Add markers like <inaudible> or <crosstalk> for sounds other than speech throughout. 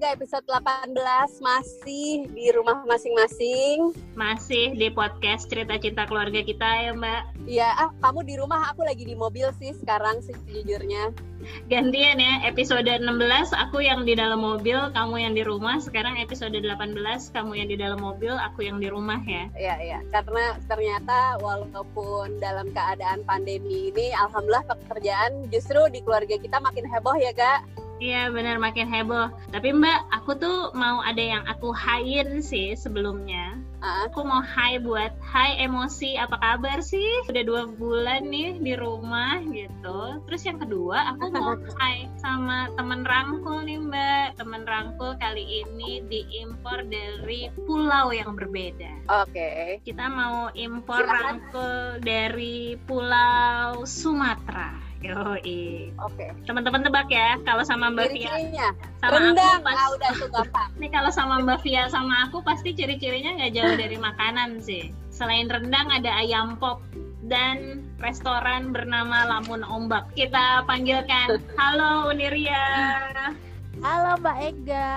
Ega episode 18 masih di rumah masing-masing. Masih di podcast cerita cinta keluarga kita ya Mbak. Iya, ah kamu di rumah, aku lagi di mobil sih sekarang sih sejujurnya. Gantian ya, episode 16 aku yang di dalam mobil, kamu yang di rumah. Sekarang episode 18 kamu yang di dalam mobil, aku yang di rumah ya. Iya, iya. Karena ternyata walaupun dalam keadaan pandemi ini, alhamdulillah pekerjaan justru di keluarga kita makin heboh ya, Kak. Iya benar makin heboh. Tapi Mbak, aku tuh mau ada yang aku hain sih sebelumnya. Uh. Aku mau hai buat hai emosi apa kabar sih? Udah dua bulan nih di rumah gitu. Terus yang kedua aku mau <laughs> hai sama temen rangkul nih Mbak. Temen rangkul kali ini diimpor dari pulau yang berbeda. Oke. Okay. Kita mau impor rangkul dari pulau Sumatera. Yoi. Oke. Okay. Teman-teman tebak ya, kalau sama Mbak Via. Sama Rendang. aku pas, ah, udah tuh gampang. Nih kalau sama Mbak Via sama aku pasti ciri-cirinya nggak jauh dari makanan sih. Selain rendang ada ayam pop dan restoran bernama Lamun Ombak. Kita panggilkan. Halo Uniria. Halo Mbak Ega,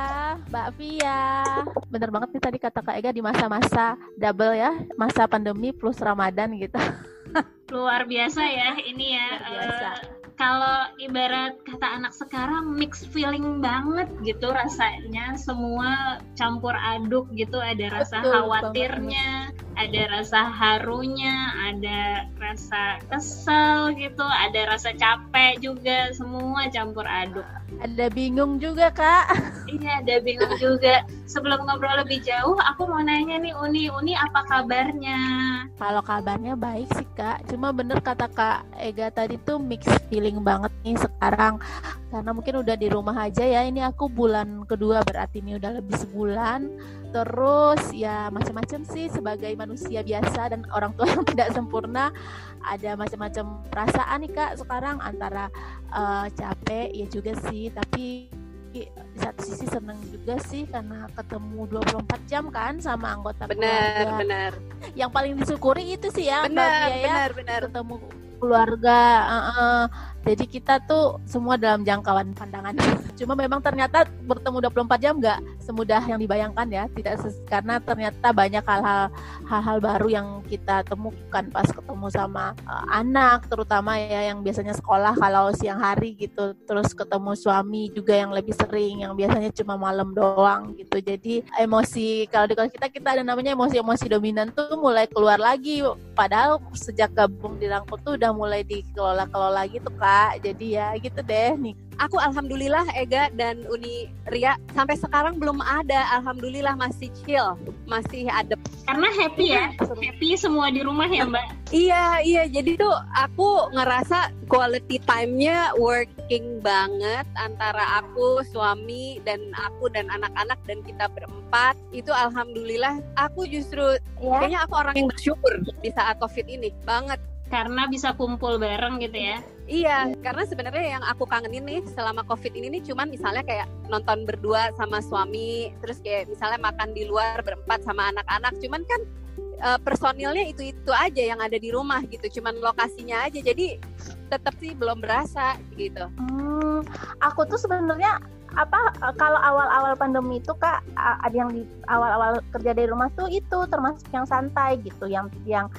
Mbak Via. Bener banget nih tadi kata Kak Ega di masa-masa double ya, masa pandemi plus Ramadan gitu. <laughs> luar biasa ya ini ya. Uh, kalau ibarat kata anak sekarang mix feeling banget gitu rasanya semua campur aduk gitu ada rasa Betul, khawatirnya banget. ada rasa harunya ada rasa kesel gitu ada rasa capek juga semua campur aduk. Ada bingung juga kak. Iya ada bingung juga. Sebelum ngobrol lebih jauh aku mau nanya nih Uni. Uni apa kabarnya? Kalau kabarnya baik sih kak cuma bener kata kak Ega tadi tuh mix feeling banget nih sekarang. Karena mungkin udah di rumah aja ya ini aku bulan kedua berarti ini udah lebih sebulan. Terus ya macam-macam sih sebagai manusia biasa dan orang tua yang <laughs> tidak sempurna ada macam-macam perasaan nih kak sekarang antara uh, capek ya juga sih. Tapi di satu sisi seneng juga sih karena ketemu 24 jam kan sama anggota benar, keluarga. Benar, Yang paling disyukuri itu sih ya, benar, Mbak benar, ya, benar. ketemu keluarga. Uh -uh jadi kita tuh semua dalam jangkauan pandangan. <laughs> Cuma memang ternyata bertemu 24 jam nggak semudah yang dibayangkan ya. Tidak karena ternyata banyak hal-hal hal-hal baru yang kita temukan pas ketemu sama uh, anak terutama ya yang biasanya sekolah kalau siang hari gitu. Terus ketemu suami juga yang lebih sering yang biasanya cuma malam doang gitu. Jadi emosi kalau di kita kita ada namanya emosi-emosi dominan tuh mulai keluar lagi. Padahal sejak gabung di Rangkut tuh udah mulai dikelola-kelola gitu kan jadi ya gitu deh nih. Aku alhamdulillah Ega dan Uni Ria sampai sekarang belum ada. Alhamdulillah masih chill masih ada karena happy ya happy semua di rumah ya mbak. Iya iya. Jadi tuh aku ngerasa quality time-nya working banget antara aku suami dan aku dan anak-anak dan kita berempat. Itu alhamdulillah. Aku justru ya. kayaknya aku orang yang bersyukur di saat covid ini. Banget karena bisa kumpul bareng gitu ya Iya, karena sebenarnya yang aku kangenin nih selama COVID ini nih cuman misalnya kayak nonton berdua sama suami, terus kayak misalnya makan di luar berempat sama anak-anak, cuman kan uh, personilnya itu-itu aja yang ada di rumah gitu, cuman lokasinya aja. Jadi tetap sih belum berasa gitu. Hmm, aku tuh sebenarnya apa kalau awal-awal pandemi itu kak ada yang di awal-awal kerja dari rumah tuh itu termasuk yang santai gitu, yang yang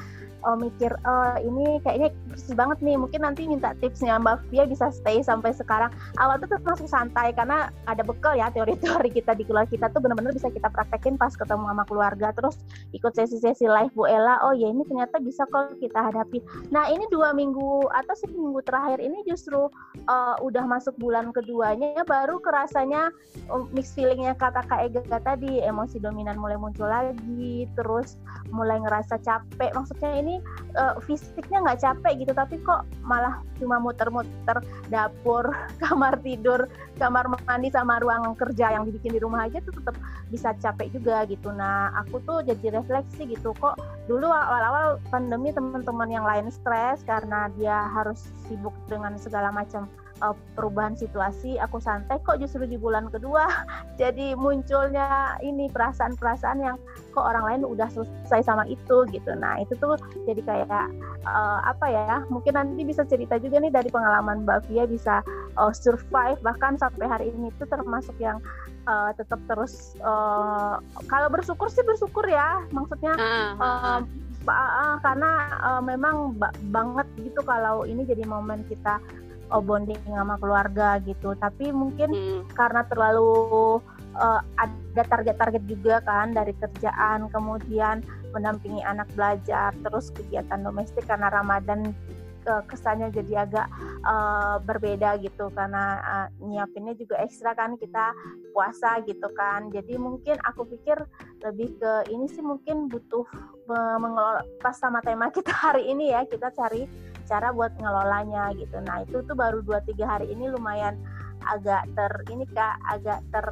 oh, mikir oh ini kayaknya bersih banget nih. Mungkin nanti minta tipsnya Mbak Fia bisa stay sampai sekarang. Awal tuh termasuk santai karena ada bekal ya teori-teori kita di keluarga kita tuh benar-benar bisa kita praktekin pas ketemu sama keluarga. Terus ikut sesi-sesi live Bu Ella oh ya ini ternyata bisa kok kita hadapi. Nah ini dua minggu atau seminggu terakhir ini justru uh, udah masuk bulan keduanya baru kerasanya um, mix feelingnya kata Kak Ega tadi emosi dominan mulai muncul lagi terus mulai ngerasa capek. Maksudnya ini uh, fisiknya nggak capek gitu tapi kok malah cuma muter-muter dapur <laughs> kamar tidur kamar mandi sama ruang kerja yang dibikin di rumah aja tuh tetap bisa capek juga gitu. Nah aku tuh jadi refleksi gitu kok dulu awal-awal pandemi teman-teman yang lain stres karena dia harus sibuk dengan segala macam uh, perubahan situasi aku santai kok justru di bulan kedua. <laughs> Jadi munculnya ini perasaan-perasaan yang kok orang lain udah selesai sama itu gitu. Nah itu tuh jadi kayak uh, apa ya mungkin nanti bisa cerita juga nih dari pengalaman Mbak Via bisa uh, survive. Bahkan sampai hari ini itu termasuk yang uh, tetap terus uh, kalau bersyukur sih bersyukur ya. Maksudnya uh, uh, uh, karena uh, memang ba banget gitu kalau ini jadi momen kita uh, bonding sama keluarga gitu tapi mungkin hmm. karena terlalu uh, ada target-target juga kan dari kerjaan kemudian mendampingi anak belajar terus kegiatan domestik karena Ramadan kesannya jadi agak uh, berbeda gitu karena uh, nyiapinnya juga ekstra kan kita puasa gitu kan jadi mungkin aku pikir lebih ke ini sih mungkin butuh mengelola pas sama tema kita hari ini ya kita cari cara buat ngelolanya gitu. Nah itu tuh baru 2-3 hari ini lumayan agak ter ini kak agak ter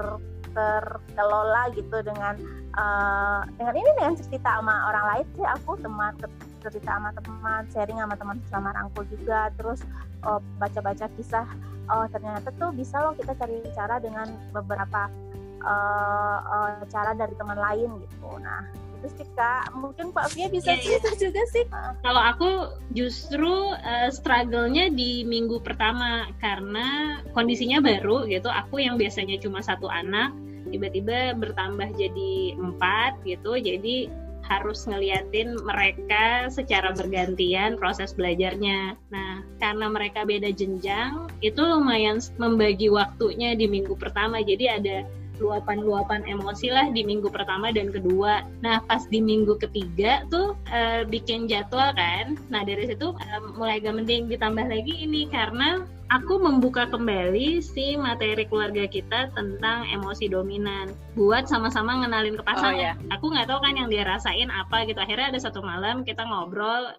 terkelola gitu dengan uh, dengan ini dengan cerita sama orang lain sih. Aku teman cerita sama teman sharing sama teman sama rangkul juga. Terus oh, baca-baca kisah oh ternyata tuh bisa loh kita cari cara dengan beberapa uh, uh, cara dari teman lain gitu. Nah itu sih kak mungkin Pak Fia bisa yeah, iya. cerita yeah. juga sih kalau aku justru uh, struggle-nya di minggu pertama karena kondisinya baru gitu aku yang biasanya cuma satu anak tiba-tiba bertambah jadi empat gitu jadi harus ngeliatin mereka secara bergantian proses belajarnya. Nah, karena mereka beda jenjang, itu lumayan membagi waktunya di minggu pertama. Jadi ada luapan-luapan emosi lah di minggu pertama dan kedua. Nah pas di minggu ketiga tuh e, bikin jadwal kan. Nah dari situ e, mulai gak mending ditambah lagi ini karena aku membuka kembali si materi keluarga kita tentang emosi dominan buat sama-sama ngenalin ke pasangan. Oh, yeah. Aku nggak tahu kan yang dia rasain apa gitu. Akhirnya ada satu malam kita ngobrol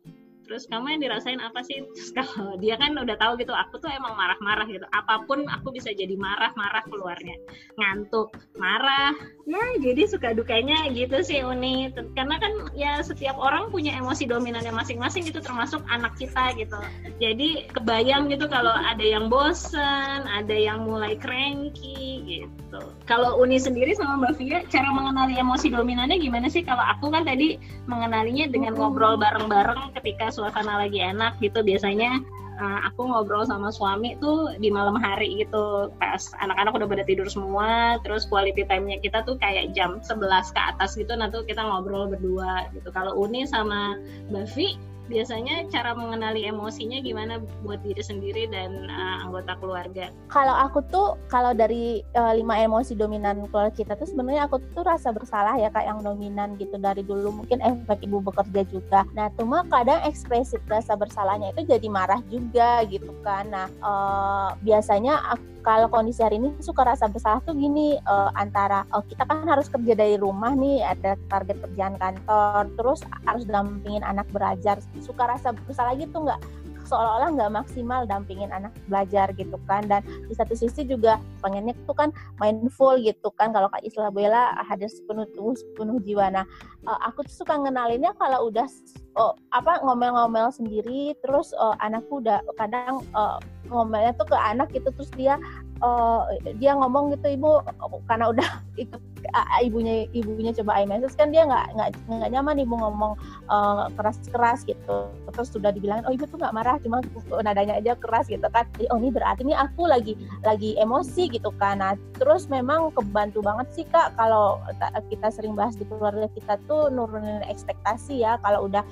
terus kamu yang dirasain apa sih? Terus kalau <laughs> dia kan udah tahu gitu aku tuh emang marah-marah gitu. Apa pun aku bisa jadi marah-marah keluarnya. Ngantuk marah. Ya jadi suka dukanya gitu sih Uni. Karena kan ya setiap orang punya emosi dominannya masing-masing gitu termasuk anak kita gitu. Jadi kebayang gitu kalau ada yang bosen ada yang mulai cranky gitu. Kalau Uni sendiri sama Mbak Via cara mengenali emosi dominannya gimana sih? Kalau aku kan tadi mengenalinya dengan ngobrol bareng-bareng ketika suasana lagi enak gitu. Biasanya uh, aku ngobrol sama suami tuh di malam hari gitu. Pas anak-anak udah pada tidur semua terus quality time-nya kita tuh kayak jam 11 ke atas gitu. Nah tuh kita ngobrol berdua gitu. Kalau Uni sama Bavi biasanya cara mengenali emosinya gimana buat diri sendiri dan uh, anggota keluarga? Kalau aku tuh kalau dari uh, lima emosi dominan keluarga kita tuh sebenarnya aku tuh rasa bersalah ya kak yang dominan gitu dari dulu mungkin efek ibu bekerja juga. Nah cuma kadang ekspresi rasa bersalahnya itu jadi marah juga gitu kan. Nah uh, biasanya aku kalau kondisi hari ini suka rasa bersalah tuh gini uh, antara oh, kita kan harus kerja dari rumah nih ada target kerjaan kantor terus harus dampingin anak belajar. Suka rasa bersalah gitu nggak? Seolah-olah nggak maksimal dampingin anak belajar gitu kan. Dan di satu sisi juga pengennya itu kan mindful gitu kan. Kalau kak Isla Bella hadir sepenuh tubuh sepenuh jiwa. Nah uh, aku tuh suka ngenalinnya kalau udah oh, apa ngomel-ngomel sendiri terus uh, anakku udah kadang uh, ngomelnya tuh ke anak gitu terus dia uh, dia ngomong gitu ibu karena udah <laughs> ikut ibunya ibunya coba iMessage kan dia nggak nggak nyaman ibu ngomong uh, keras keras gitu. Terus sudah dibilang oh ibu tuh nggak marah cuma nadanya aja keras gitu kan. Oh ini berarti ini aku lagi lagi emosi gitu kan. Nah terus memang kebantu banget sih kak kalau kita sering bahas di keluarga kita tuh nurunin ekspektasi ya. Kalau udah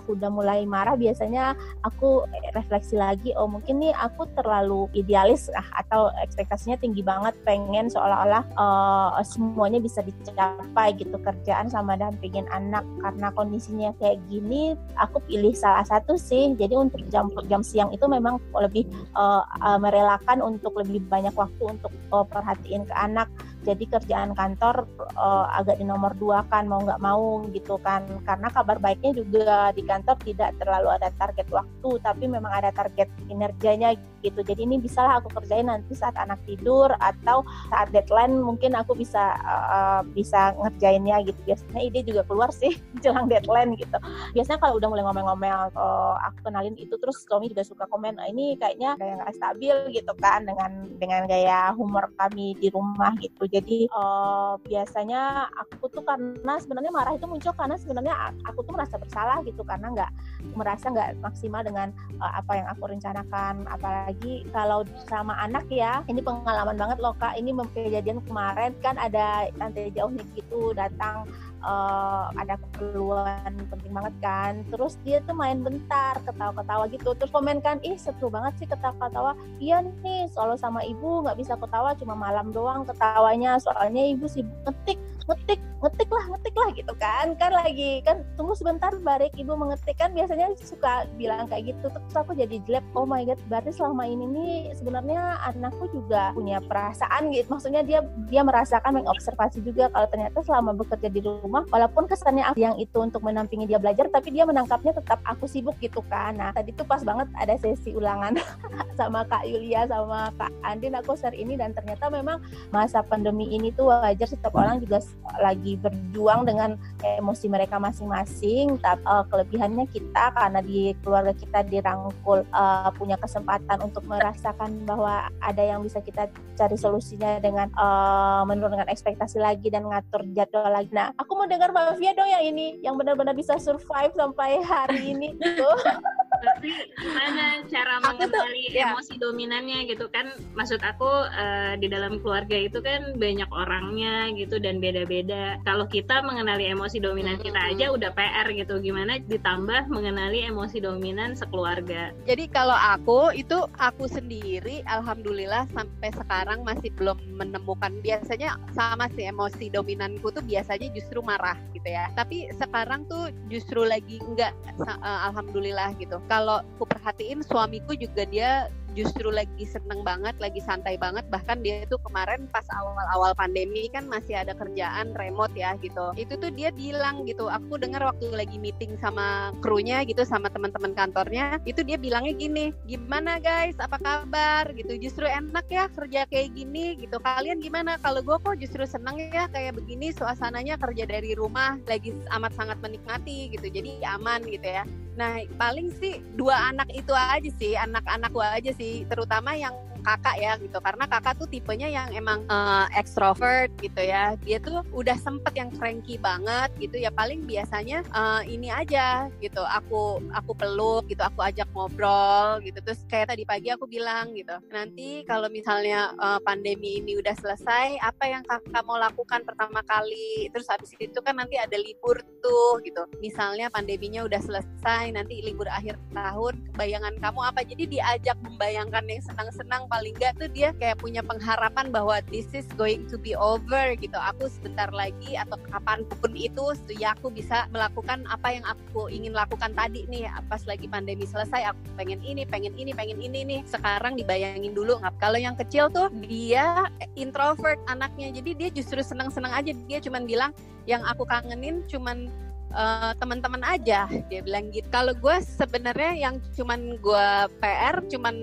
aku udah mulai marah biasanya aku refleksi lagi oh mungkin nih aku terlalu idealis ah, atau ekspektasinya tinggi banget pengen seolah-olah uh, semuanya bisa dicapai gitu kerjaan sama dampingin anak. Karena kondisinya kayak gini aku pilih salah satu sih. Jadi untuk jam jam siang itu memang lebih uh, uh, merelakan untuk lebih banyak waktu untuk uh, perhatiin ke anak jadi kerjaan kantor uh, agak di nomor dua kan mau nggak mau gitu kan. Karena kabar baiknya juga di kantor tidak terlalu ada target waktu tapi memang ada target kinerjanya gitu. Jadi ini bisalah aku kerjain nanti saat anak tidur atau saat deadline mungkin aku bisa uh, bisa ngerjainnya gitu. Biasanya ide juga keluar sih <laughs> jelang deadline gitu. Biasanya kalau udah mulai ngomel-ngomel uh, aku kenalin itu terus suami juga suka komen nah, ini kayaknya kayak nggak stabil gitu kan dengan dengan gaya humor kami di rumah gitu jadi uh, biasanya aku tuh karena sebenarnya marah itu muncul karena sebenarnya aku tuh merasa bersalah gitu karena nggak merasa nggak maksimal dengan uh, apa yang aku rencanakan. Apalagi kalau sama anak ya ini pengalaman banget loh kak. Ini kejadian kemarin kan ada tante jauhnya gitu datang uh, ada keperluan penting banget kan. Terus dia tuh main bentar ketawa-ketawa gitu. Terus komen kan ih seru banget sih ketawa-ketawa. Iya nih soalnya sama ibu nggak bisa ketawa cuma malam doang ketawanya. Soalnya ibu sibuk ngetik ngetik ngetik lah ngetik lah gitu kan. Kan lagi kan tunggu sebentar balik ibu mengetik. Kan biasanya suka bilang kayak gitu terus aku jadi jelek. Oh my god berarti selama ini nih sebenarnya anakku juga punya perasaan gitu. Maksudnya dia dia merasakan mengobservasi juga kalau ternyata selama bekerja di rumah walaupun kesannya aku yang itu untuk menampingi dia belajar tapi dia menangkapnya tetap aku sibuk gitu kan. Nah tadi tuh pas banget ada sesi ulangan <laughs> sama Kak Yulia sama Kak Andin aku share ini dan ternyata memang masa pandemi ini tuh wajar setiap orang juga lagi berjuang dengan emosi mereka masing-masing uh, kelebihannya kita karena di keluarga kita dirangkul uh, punya kesempatan untuk merasakan bahwa ada yang bisa kita cari solusinya dengan uh, menurunkan ekspektasi lagi dan ngatur jadwal lagi. Nah aku mau dengar Mbak dong yang ini yang benar-benar bisa survive sampai hari ini gitu <laughs> tapi gimana cara mengenali tuh, ya. emosi dominannya gitu? Kan maksud aku uh, di dalam keluarga itu kan banyak orangnya gitu dan beda-beda. Kalau kita mengenali emosi dominan kita aja udah PR gitu. Gimana ditambah mengenali emosi dominan sekeluarga? Jadi kalau aku itu aku sendiri alhamdulillah sampai sekarang masih belum menemukan. Biasanya sama sih emosi dominanku tuh biasanya justru marah gitu ya. Tapi sekarang tuh justru lagi enggak uh, alhamdulillah gitu kalau aku perhatiin suamiku juga dia justru lagi seneng banget, lagi santai banget. Bahkan dia itu kemarin pas awal-awal pandemi kan masih ada kerjaan remote ya gitu. Itu tuh dia bilang gitu, aku dengar waktu lagi meeting sama krunya gitu, sama teman-teman kantornya, itu dia bilangnya gini, gimana guys, apa kabar gitu. Justru enak ya kerja kayak gini gitu. Kalian gimana? Kalau gue kok justru seneng ya kayak begini, suasananya kerja dari rumah, lagi amat sangat menikmati gitu. Jadi aman gitu ya. Nah paling sih dua anak itu aja sih, anak-anak gue aja sih, terutama yang kakak ya gitu. Karena kakak tuh tipenya yang emang uh, extrovert gitu ya. Dia tuh udah sempet yang cranky banget gitu. Ya paling biasanya uh, ini aja gitu. Aku aku peluk gitu. Aku ajak ngobrol gitu. Terus kayak tadi pagi aku bilang gitu. Nanti kalau misalnya uh, pandemi ini udah selesai apa yang kakak mau lakukan pertama kali? Terus habis itu kan nanti ada libur tuh gitu. Misalnya pandeminya udah selesai nanti libur akhir tahun bayangan kamu apa? Jadi diajak membayangkan yang senang-senang paling enggak tuh dia kayak punya pengharapan bahwa this is going to be over gitu. Aku sebentar lagi atau kapan pun itu ya aku bisa melakukan apa yang aku ingin lakukan tadi nih. Pas lagi pandemi selesai aku pengen ini pengen ini pengen ini nih. Sekarang dibayangin dulu nggak kalau yang kecil tuh dia introvert anaknya. Jadi dia justru senang-senang aja. Dia cuman bilang yang aku kangenin cuman uh, teman-teman aja. Dia bilang gitu. Kalau gue sebenarnya yang cuman gue PR cuman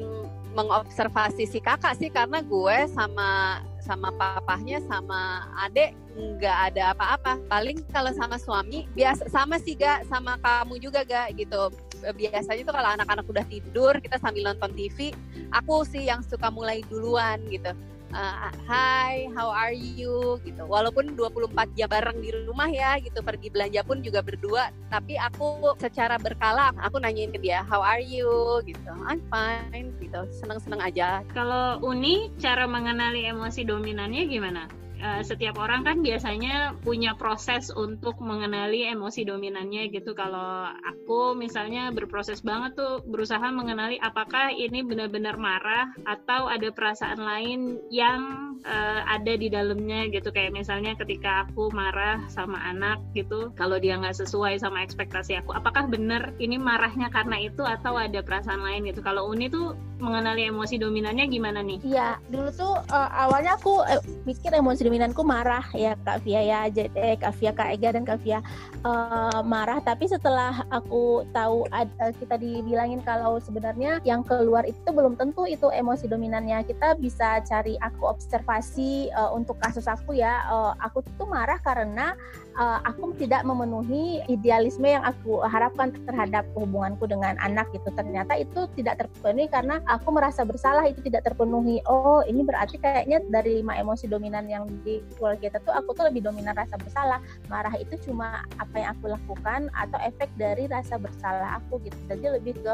mengobservasi si kakak sih karena gue sama sama papahnya sama adek nggak ada apa-apa. Paling kalau sama suami biasa sama sih gak sama kamu juga gak gitu. Biasanya tuh kalau anak-anak udah tidur kita sambil nonton TV aku sih yang suka mulai duluan gitu uh, hai how are you? Gitu. Walaupun 24 jam bareng di rumah ya gitu. Pergi belanja pun juga berdua. Tapi aku secara berkala aku nanyain ke dia how are you? Gitu. I'm fine gitu. Seneng-seneng aja. Kalau Uni cara mengenali emosi dominannya gimana uh, setiap orang kan biasanya punya proses untuk mengenali emosi dominannya gitu. Kalau aku misalnya berproses banget tuh berusaha mengenali apakah ini benar-benar marah atau ada perasaan lain yang uh, ada di dalamnya gitu. Kayak misalnya ketika aku marah sama anak gitu, kalau dia nggak sesuai sama ekspektasi aku, apakah benar ini marahnya karena itu atau ada perasaan lain gitu. Kalau Uni tuh mengenali emosi dominannya gimana nih? Iya, dulu tuh uh, awalnya aku eh, pikir emosi dominanku marah ya Kak Via ya, eh, Kak Via, Kak Ega dan Kak Via uh, marah. Tapi setelah aku tahu ada kita dibilangin kalau sebenarnya yang keluar itu belum tentu itu emosi dominannya. Kita bisa cari aku observasi uh, untuk kasus aku ya. Uh, aku tuh marah karena uh, aku tidak memenuhi idealisme yang aku harapkan terhadap hubunganku dengan anak gitu. Ternyata itu tidak terpenuhi karena aku merasa bersalah itu tidak terpenuhi. Oh ini berarti kayaknya dari lima emosi dominan yang di keluarga tuh aku tuh lebih dominan rasa bersalah. Marah itu cuma apa yang aku lakukan atau efek dari rasa bersalah aku gitu. Jadi lebih ke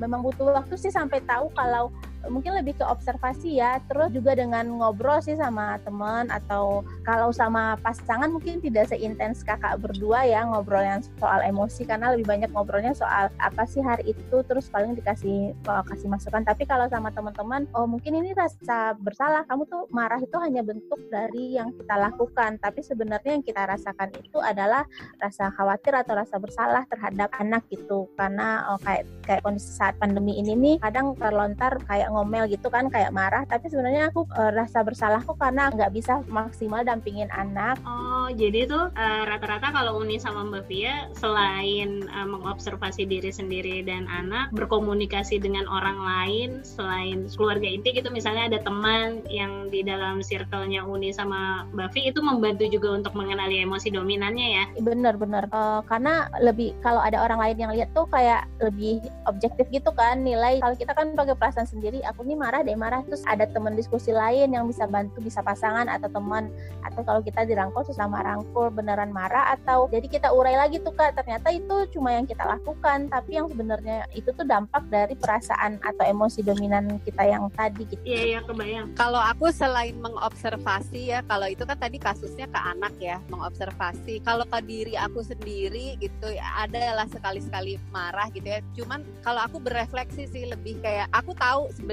memang butuh waktu sih sampai tahu kalau mungkin lebih ke observasi ya. Terus juga dengan ngobrol sih sama teman atau kalau sama pasangan mungkin tidak seintens kakak berdua ya ngobrol yang soal emosi karena lebih banyak ngobrolnya soal apa sih hari itu terus paling dikasih oh, kasih masukan. Tapi kalau sama teman-teman oh mungkin ini rasa bersalah kamu tuh marah itu hanya bentuk dari yang kita lakukan. Tapi sebenarnya yang kita rasakan itu adalah rasa khawatir atau rasa bersalah terhadap anak gitu. Karena oh, kayak kayak kondisi saat pandemi ini nih kadang terlontar kayak ngomel gitu kan kayak marah. Tapi sebenarnya aku e, rasa bersalahku karena nggak bisa maksimal dampingin anak. Oh jadi tuh rata rata-rata kalau Uni sama Mbak Via selain e, mengobservasi diri sendiri dan anak berkomunikasi dengan orang lain selain keluarga inti gitu misalnya ada teman yang di dalam circle-nya Uni sama Mbak Via itu membantu juga untuk mengenali emosi dominannya ya? Bener-bener uh, karena lebih kalau ada orang lain yang lihat tuh kayak lebih objektif gitu kan nilai. Kalau kita kan pakai perasaan sendiri aku nih marah deh marah. Terus ada teman diskusi lain yang bisa bantu bisa pasangan atau teman. Atau kalau kita dirangkul sesama rangkul beneran marah atau jadi kita urai lagi tuh kak. Ternyata itu cuma yang kita lakukan. Tapi yang sebenarnya itu tuh dampak dari perasaan atau emosi dominan kita yang tadi gitu. Iya iya kebayang. Kalau aku selain mengobservasi ya kalau itu kan tadi kasusnya ke anak ya mengobservasi. Kalau ke diri aku sendiri gitu ya adalah sekali-sekali marah gitu ya. Cuman kalau aku berefleksi sih lebih kayak aku tahu sebenarnya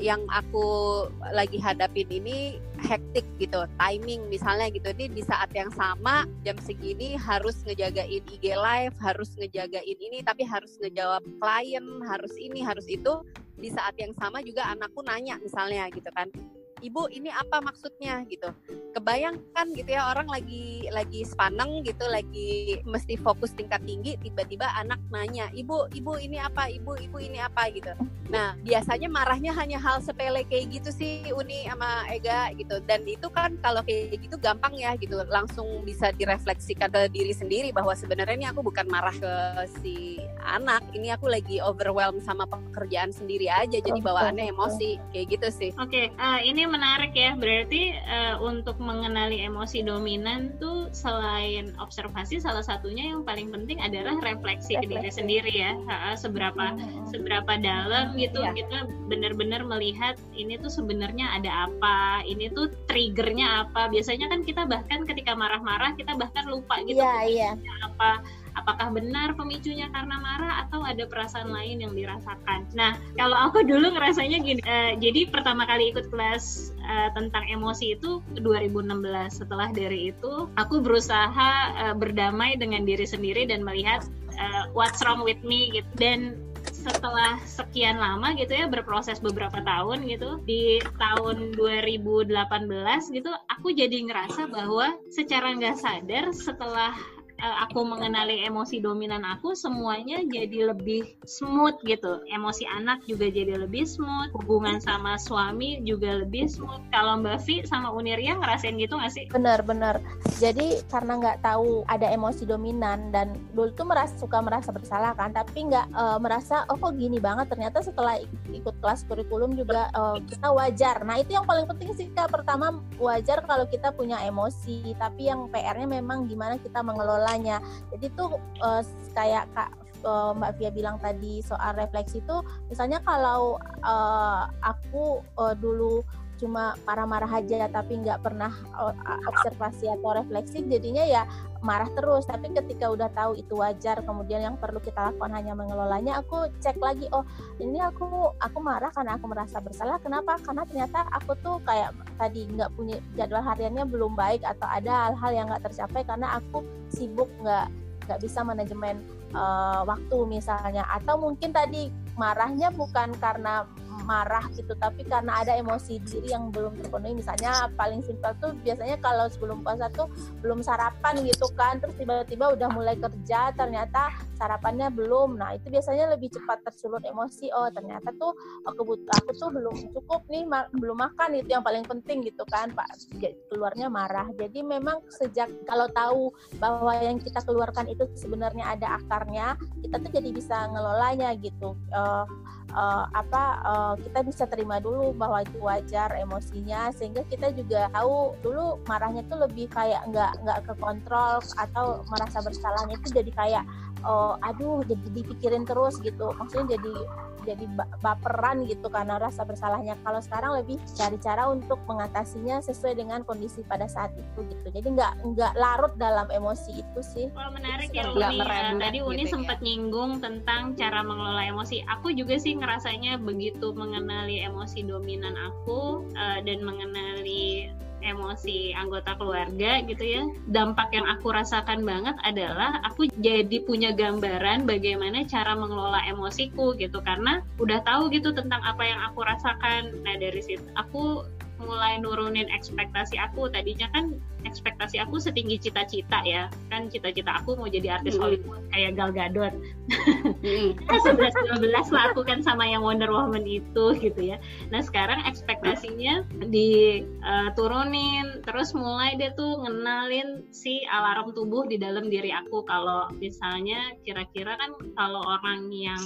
yang aku lagi hadapin ini hektik gitu timing misalnya gitu. Ini di saat yang sama jam segini harus ngejagain IG live harus ngejagain ini tapi harus ngejawab klien harus ini harus itu. Di saat yang sama juga anakku nanya misalnya gitu kan ibu ini apa maksudnya? gitu. Kebayangkan gitu ya orang lagi lagi sepaneng gitu lagi mesti fokus tingkat tinggi tiba-tiba anak nanya ibu ibu ini apa? Ibu ibu ini apa? gitu. Nah biasanya marahnya hanya hal sepele kayak gitu sih Uni sama Ega gitu. Dan itu kan kalau kayak gitu gampang ya gitu langsung bisa direfleksikan ke diri sendiri bahwa sebenarnya ini aku bukan marah ke si anak ini aku lagi overwhelmed sama pekerjaan sendiri aja jadi bawaannya emosi kayak gitu sih. Oke okay, uh, eh, ini menarik ya. Berarti uh, untuk mengenali emosi dominan tuh selain observasi salah satunya yang paling penting adalah refleksi, refleksi. ke diri sendiri ya. Ha, seberapa hmm. seberapa dalam gitu ya. kita benar-benar melihat ini tuh sebenarnya ada apa, ini tuh triggernya apa. Biasanya kan kita bahkan ketika marah-marah kita bahkan lupa gitu ya, ya. apa apakah benar pemicunya karena marah atau ada perasaan lain yang dirasakan. Nah, kalau aku dulu ngerasanya gini, uh, jadi pertama kali ikut kelas uh, tentang emosi itu 2016. Setelah dari itu, aku berusaha uh, berdamai dengan diri sendiri dan melihat uh, what's wrong with me gitu. Dan setelah sekian lama gitu ya berproses beberapa tahun gitu di tahun 2018 gitu aku jadi ngerasa bahwa secara nggak sadar setelah aku mengenali emosi dominan aku semuanya jadi lebih smooth gitu. Emosi anak juga jadi lebih smooth hubungan sama suami juga lebih smooth. Kalau Mbak Vi sama Uniria ngerasain gitu gak sih? Benar-benar jadi karena nggak tahu ada emosi dominan dan dulu tuh merasa suka merasa bersalah kan tapi nggak uh, merasa oh kok gini banget? Ternyata setelah ikut kelas kurikulum juga uh, kita wajar. Nah itu yang paling penting sih kak. Pertama wajar kalau kita punya emosi tapi yang PR-nya memang gimana kita mengelola polanya jadi tuh uh, kayak kak uh, Mbak Via bilang tadi soal refleksi itu misalnya kalau uh, aku uh, dulu cuma marah-marah aja tapi nggak pernah observasi atau refleksi jadinya ya marah terus. Tapi ketika udah tahu itu wajar kemudian yang perlu kita lakukan hanya mengelolanya aku cek lagi oh ini aku aku marah karena aku merasa bersalah. Kenapa? Karena ternyata aku tuh kayak tadi nggak punya jadwal hariannya belum baik atau ada hal-hal yang nggak tercapai karena aku sibuk nggak nggak bisa manajemen uh, waktu misalnya. Atau mungkin tadi marahnya bukan karena marah gitu tapi karena ada emosi diri yang belum terpenuhi. Misalnya paling simpel tuh biasanya kalau sebelum puasa tuh belum sarapan gitu kan terus tiba-tiba udah mulai kerja ternyata sarapannya belum. Nah itu biasanya lebih cepat tersulut emosi. Oh ternyata tuh oh, butuh aku tuh belum cukup nih ma belum makan. Itu yang paling penting gitu kan pak. Keluarnya marah. Jadi memang sejak kalau tahu bahwa yang kita keluarkan itu sebenarnya ada akarnya kita tuh jadi bisa ngelolanya gitu uh, apa uh, kita bisa terima dulu bahwa itu wajar emosinya sehingga kita juga tahu dulu marahnya tuh lebih kayak nggak nggak ke kontrol atau merasa bersalahnya itu jadi kayak uh, aduh jadi dipikirin terus gitu. Maksudnya jadi jadi baperan gitu karena rasa bersalahnya kalau sekarang lebih cari cara untuk mengatasinya sesuai dengan kondisi pada saat itu gitu jadi nggak nggak larut dalam emosi itu sih oh, menarik ya Uni ya. tadi Uni gitu, sempat ya. nyinggung tentang cara mengelola emosi aku juga sih ngerasanya begitu mengenali emosi dominan aku uh, dan mengenali emosi anggota keluarga gitu ya. Dampak yang aku rasakan banget adalah aku jadi punya gambaran bagaimana cara mengelola emosiku gitu. Karena udah tahu gitu tentang apa yang aku rasakan. Nah dari situ aku mulai nurunin ekspektasi aku. Tadinya kan ekspektasi aku setinggi cita-cita ya. Kan cita-cita aku mau jadi artis mm. Hollywood kayak Gal Gadot. Mm. <laughs> sebelas dua belas lah aku kan sama yang Wonder Woman itu gitu ya. Nah sekarang ekspektasinya diturunin uh, terus mulai dia tuh ngenalin si alarm tubuh di dalam diri aku. Kalau misalnya kira-kira kan kalau orang yang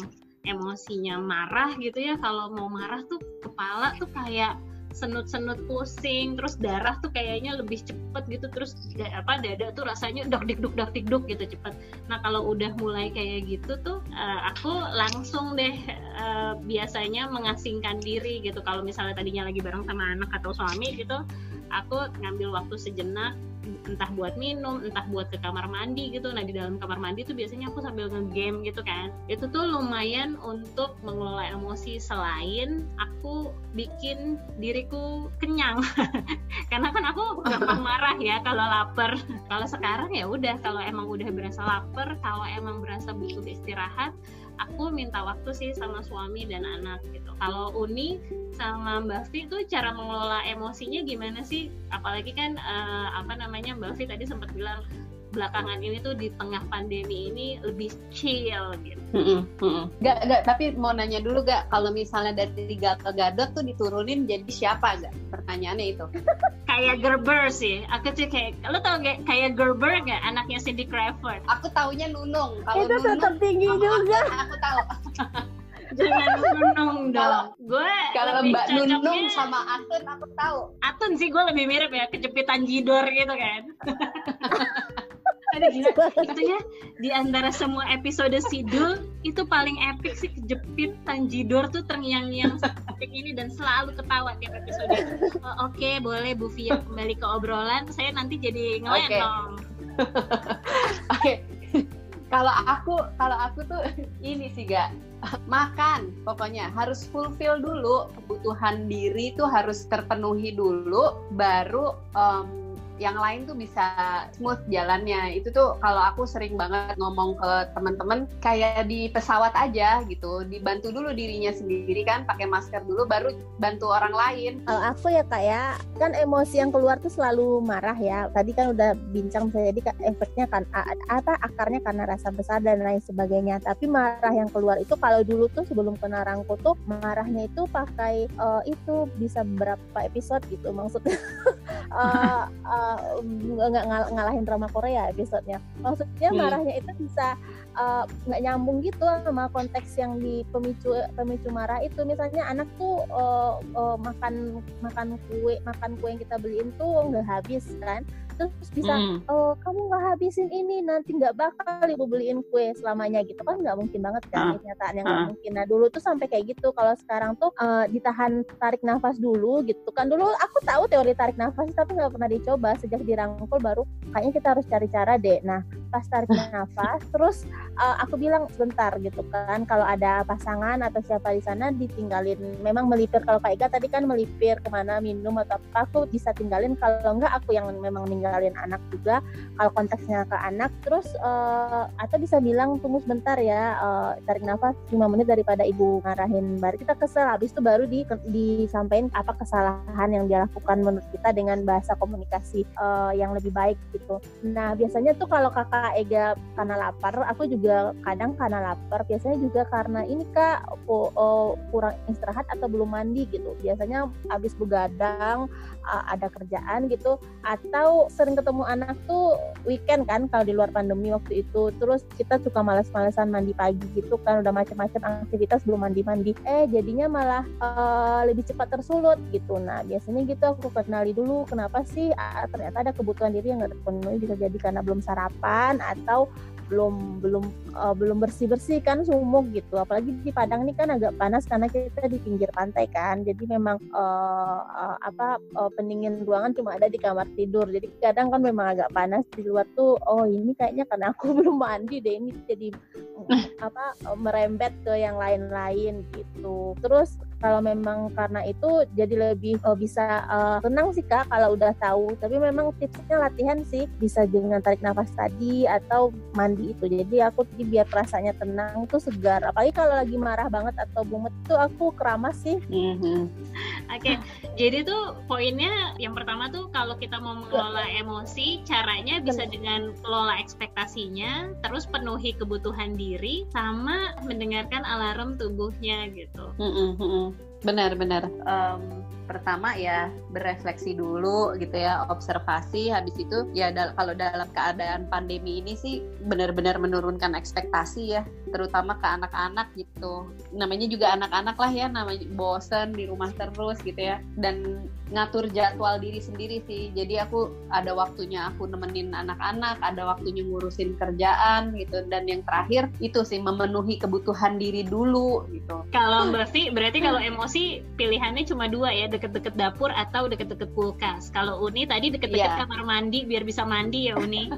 emosinya marah gitu ya kalau mau marah tuh kepala tuh kayak senut-senut pusing terus darah tuh kayaknya lebih cepet gitu terus apa dada tuh rasanya dak dik duk dak dik duk gitu cepet. Nah kalau udah mulai kayak gitu tuh uh, aku langsung deh uh, biasanya mengasingkan diri gitu. Kalau misalnya tadinya lagi bareng sama anak atau suami gitu aku ngambil waktu sejenak entah buat minum, entah buat ke kamar mandi gitu. Nah di dalam kamar mandi tuh biasanya aku sambil ngegame gitu kan. Itu tuh lumayan untuk mengelola emosi selain aku bikin diriku kenyang. <laughs> Karena kan aku gampang <laughs> marah ya kalau lapar. Kalau sekarang ya udah kalau emang udah berasa lapar, kalau emang berasa butuh istirahat, aku minta waktu sih sama suami dan anak gitu. Kalau Uni sama Mbak Fi tuh cara mengelola emosinya gimana sih? Apalagi kan uh, apa namanya Mbak Fi tadi sempat bilang belakangan ini tuh di tengah pandemi ini lebih chill gitu. Mm -mm, Gak, gak, tapi mau nanya dulu gak kalau misalnya dari Gatot Gadot tuh diturunin jadi siapa gak? Pertanyaannya itu. <laughs> kayak Gerber sih. Aku tuh kayak, lo tau gak kayak Gerber gak anaknya Cindy Crawford? Aku taunya Nunung. Kalau itu tetap tinggi juga. Aku, aku tahu. <laughs> Jangan Nunung <laughs> dong. Gue kalau Mbak Nunung sama Atun aku tahu. Atun sih gue lebih mirip ya kejepitan jidor gitu kan. <laughs> Gila, itu ya di antara semua episode Sidul itu paling epic sih kejepit Tanjidor tuh terngiang-ngiang seperti ini dan selalu ketawa tiap episode. Oh, Oke, okay, boleh Bu Fia kembali ke obrolan. Saya nanti jadi ngelenong. Oke. Okay. <laughs> okay. kalau aku kalau aku tuh ini sih gak <laughs> makan pokoknya. Harus fulfill dulu. Kebutuhan diri tuh harus terpenuhi dulu baru um, yang lain tuh bisa smooth jalannya. Itu tuh kalau aku sering banget ngomong ke teman-teman kayak di pesawat aja gitu dibantu dulu dirinya sendiri kan pakai masker dulu baru bantu orang lain. Kalau aku ya kak ya. Kan emosi yang keluar tuh selalu marah ya. Tadi kan udah bincang saya jadi efeknya kan apa akarnya karena rasa besar dan lain sebagainya. Tapi marah yang keluar itu kalau dulu tuh sebelum kena rangku tuh marahnya itu pakai uh, itu bisa berapa episode gitu maksudnya. Uh, <laughs> uh, nggak uh, ngalahin drama Korea episodenya. Maksudnya hmm. marahnya itu bisa uh, nggak uh, nyambung gitu sama konteks yang di pemicu pemicu marah itu. Misalnya anak tuh uh, uh, makan makan kue makan kue yang kita beliin tuh nggak habis kan terus bisa hmm. oh kamu nggak habisin ini nanti nggak bakal ibu beliin kue selamanya gitu kan nggak mungkin banget kan uh. kenyataan yang nggak uh. mungkin. Nah dulu tuh sampai kayak gitu. Kalau sekarang tuh uh, ditahan tarik nafas dulu gitu kan. Dulu aku tahu teori tarik nafas tapi nggak pernah dicoba. Sejak dirangkul baru kayaknya kita harus cari cara deh. Nah pas tarik <laughs> nafas terus uh, aku bilang sebentar gitu kan kalau ada pasangan atau siapa di sana ditinggalin. Memang melipir kalau Kak Ika tadi kan melipir ke mana minum atau apa aku bisa tinggalin. Kalau enggak aku yang memang ninggalin anak juga kalau konteksnya ke anak terus uh, atau bisa bilang tunggu sebentar ya uh, tarik nafas 5 menit daripada ibu ngarahin baru kita kesel habis itu baru di disampaikan apa kesalahan yang dia lakukan menurut kita dengan bahasa komunikasi uh, yang lebih baik gitu. Nah biasanya tuh kalau kakak Ega karena lapar aku juga kadang karena lapar biasanya juga karena ini kak oh, oh, kurang istirahat atau belum mandi gitu. Biasanya habis begadang uh, ada kerjaan gitu atau sering ketemu anak tuh weekend kan kalau di luar pandemi waktu itu. Terus kita suka malas-malasan mandi pagi gitu kan udah macam-macam aktivitas belum mandi-mandi. Eh jadinya malah uh, lebih cepat tersulut gitu. Nah biasanya gitu aku kenali dulu kenapa sih uh, ternyata ada kebutuhan diri yang nggak terpenuhi bisa jadi karena belum sarapan atau belum belum uh, belum bersih bersih kan sumuk gitu. Apalagi di Padang ini kan agak panas karena kita di pinggir pantai kan. Jadi memang uh, uh, apa uh, pendingin ruangan cuma ada di kamar tidur. Jadi kadang kan memang agak panas di luar tuh oh ini kayaknya karena aku <laughs> belum mandi deh ini jadi apa merembet ke yang lain-lain gitu. Terus kalau memang karena itu jadi lebih uh, bisa uh, tenang sih kak kalau udah tahu. Tapi memang tipsnya latihan sih bisa dengan tarik nafas tadi atau mandi itu. Jadi aku jadi biar rasanya tenang tuh segar. Apalagi kalau lagi marah banget atau bumet tuh aku keramas sih. Mm-hmm. Oke okay. jadi tuh poinnya yang pertama tuh kalau kita mau mengelola emosi caranya bisa dengan kelola ekspektasinya terus penuhi kebutuhan diri sama mendengarkan alarm tubuhnya gitu. Mm-hmm benar-benar um, pertama ya berefleksi dulu gitu ya observasi habis itu ya dal kalau dalam keadaan pandemi ini sih benar-benar menurunkan ekspektasi ya terutama ke anak-anak gitu. Namanya juga anak-anak lah ya namanya bosen di rumah terus gitu ya. Dan ngatur jadwal diri sendiri sih. Jadi aku ada waktunya aku nemenin anak-anak ada waktunya ngurusin kerjaan gitu. Dan yang terakhir itu sih memenuhi kebutuhan diri dulu gitu. Kalau berarti berarti kalau emosi pilihannya cuma dua ya deket-deket dapur atau deket-deket kulkas. Kalau Uni tadi deket-deket yeah. kamar mandi biar bisa mandi ya Uni.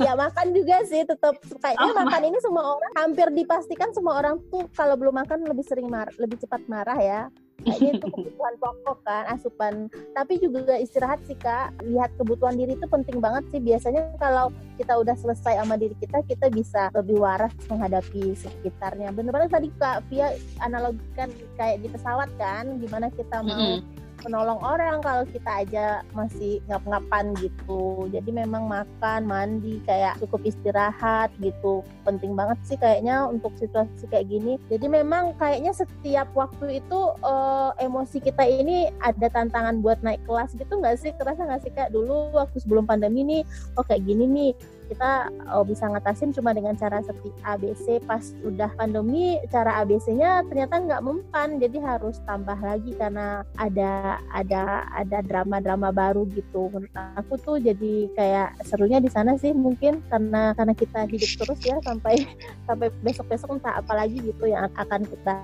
Iya makan juga sih tetap kayaknya oh, makan ini semua orang hampir dipastikan semua orang tuh kalau belum makan lebih sering marah, lebih cepat marah ya kayaknya itu kebutuhan pokok kan asupan. Tapi juga istirahat sih kak. Lihat kebutuhan diri itu penting banget sih. Biasanya kalau kita udah selesai sama diri kita kita bisa lebih waras menghadapi sekitarnya. Bener banget tadi kak Via analogikan kayak di pesawat kan gimana kita mau mm -hmm menolong orang kalau kita aja masih ngap-ngapan gitu. Jadi memang makan mandi kayak cukup istirahat gitu. Penting banget sih kayaknya untuk situasi kayak gini. Jadi memang kayaknya setiap waktu itu uh, emosi kita ini ada tantangan buat naik kelas gitu nggak sih? Kerasa nggak sih kak? Dulu waktu sebelum pandemi nih oh kayak gini nih kita oh, bisa ngatasin cuma dengan cara seperti ABC pas udah pandemi cara ABC-nya ternyata nggak mempan. Jadi harus tambah lagi karena ada ada ada drama-drama baru gitu. Menurut aku tuh jadi kayak serunya di sana sih mungkin. Karena karena kita hidup terus ya sampai <laughs> sampai besok-besok entah apa lagi gitu yang akan kita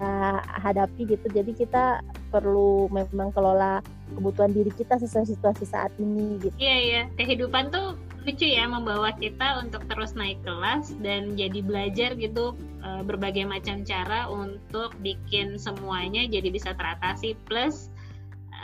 hadapi gitu. Jadi kita perlu memang kelola kebutuhan diri kita sesuai situasi saat ini gitu. Iya iya, kehidupan tuh lucu ya membawa kita untuk terus naik kelas dan jadi belajar gitu eh, berbagai macam cara untuk bikin semuanya jadi bisa teratasi. Plus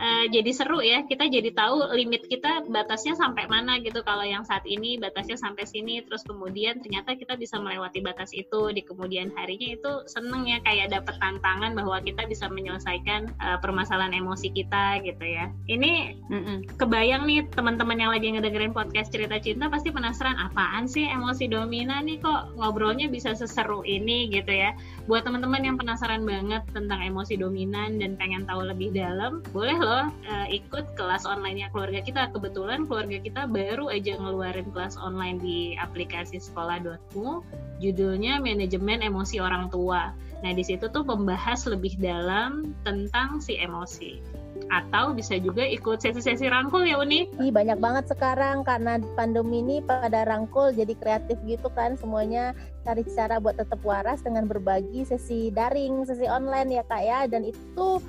uh, jadi seru ya kita jadi tahu limit kita batasnya sampai mana gitu. Kalau yang saat ini batasnya sampai sini terus kemudian ternyata kita bisa melewati batas itu di kemudian harinya itu seneng ya kayak dapet tantangan bahwa kita bisa menyelesaikan uh, permasalahan emosi kita gitu ya. Ini Mm-mm. kebayang nih teman-teman yang lagi ngedengerin podcast cerita cinta pasti penasaran apaan sih emosi dominan nih kok ngobrolnya bisa seseru ini? gitu ya. Buat teman-teman yang penasaran banget tentang emosi dominan dan pengen tahu lebih dalam boleh loh uh, ikut kelas online-nya keluarga kita. Kebetulan keluarga kita baru aja ngeluarin kelas online di aplikasi sekolah.mu judulnya manajemen emosi orang tua. Nah, di situ tuh membahas lebih dalam tentang si emosi. atau bisa juga ikut sesi-sesi rangkul ya Uni. Ih, banyak banget sekarang karena pandemi ini pada rangkul jadi kreatif gitu kan semuanya cari cara buat tetap waras dengan berbagi sesi daring, sesi online ya Kak ya dan itu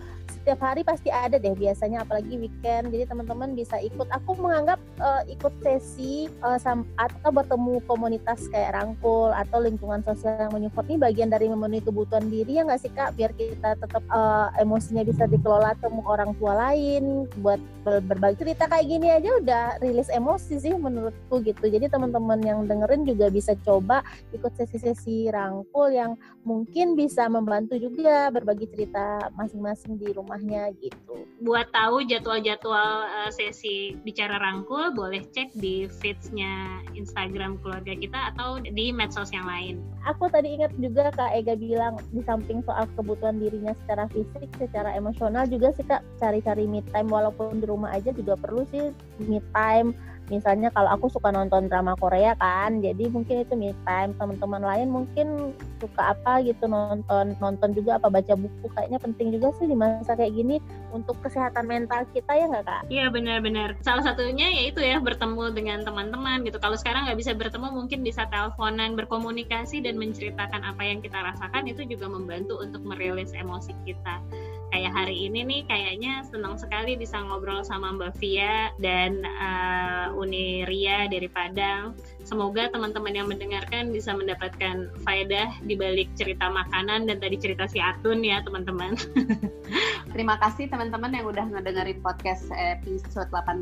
setiap hari pasti ada deh biasanya apalagi weekend. Jadi teman-teman bisa ikut. Aku menganggap uh, ikut sesi uh, atau bertemu komunitas kayak rangkul atau lingkungan sosial yang menyupport ini bagian dari memenuhi kebutuhan diri ya nggak sih kak? Biar kita tetap uh, emosinya bisa dikelola temu orang tua lain buat ber berbagi cerita kayak gini aja udah rilis emosi sih menurutku gitu. Jadi teman-teman yang dengerin juga bisa coba ikut sesi-sesi rangkul yang mungkin bisa membantu juga berbagi cerita masing-masing di rumah rumahnya gitu. Buat tahu jadwal-jadwal uh, sesi bicara rangkul, boleh cek di feedsnya Instagram keluarga kita atau di medsos yang lain. Aku tadi ingat juga Kak Ega bilang di samping soal kebutuhan dirinya secara fisik, secara emosional juga sih Kak cari-cari me time walaupun di rumah aja juga perlu sih me time misalnya kalau aku suka nonton drama Korea kan jadi mungkin itu me time. Teman-teman lain mungkin suka apa gitu nonton nonton juga apa baca buku. Kayaknya penting juga sih di masa kayak gini untuk kesehatan mental kita ya nggak kak? Iya benar-benar. Salah satunya yaitu ya bertemu dengan teman-teman gitu. Kalau sekarang nggak bisa bertemu mungkin bisa teleponan berkomunikasi dan menceritakan apa yang kita rasakan itu juga membantu untuk merilis emosi kita kayak hari ini nih kayaknya senang sekali bisa ngobrol sama Mbak Via dan uh, Uni Ria dari Padang. Semoga teman-teman yang mendengarkan bisa mendapatkan faedah di balik cerita makanan dan tadi cerita si Atun ya teman-teman. <laughs> Terima kasih teman-teman yang udah ngedengerin podcast episode 18.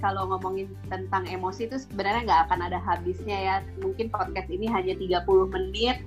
Kalau ngomongin tentang emosi itu sebenarnya nggak akan ada habisnya ya. Mungkin podcast ini hanya 30 menit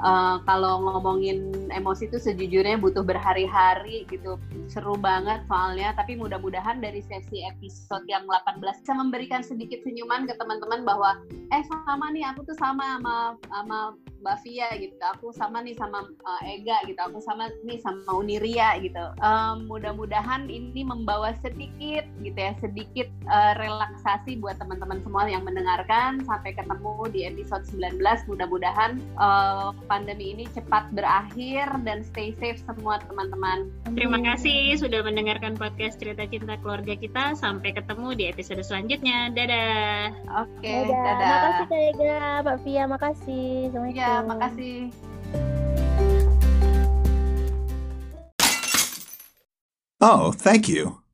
uh, kalau ngomongin emosi itu sejujurnya butuh berhari-hari gitu. Seru banget soalnya. Tapi mudah-mudahan dari sesi episode yang 18 bisa memberikan sedikit senyuman ke teman-teman bahwa eh sama nih aku tuh sama sama sama Mbak Via gitu. Aku sama nih sama uh, Ega gitu. Aku sama nih sama Uniria gitu. Um, mudah-mudahan ini membawa sedikit gitu ya sedikit uh, relaksasi buat teman-teman semua yang mendengarkan. Sampai ketemu di episode 19 mudah-mudahan uh, pandemi ini cepat berakhir dan stay safe semua teman-teman. Terima kasih sudah mendengarkan podcast cerita cinta keluarga kita. Sampai ketemu di episode selanjutnya. Dadah. Oke okay, dadah. dadah. Makasih Kak Ega. Mbak Via makasih. Assalamualaikum. Ya, makasih. Oh, thank you.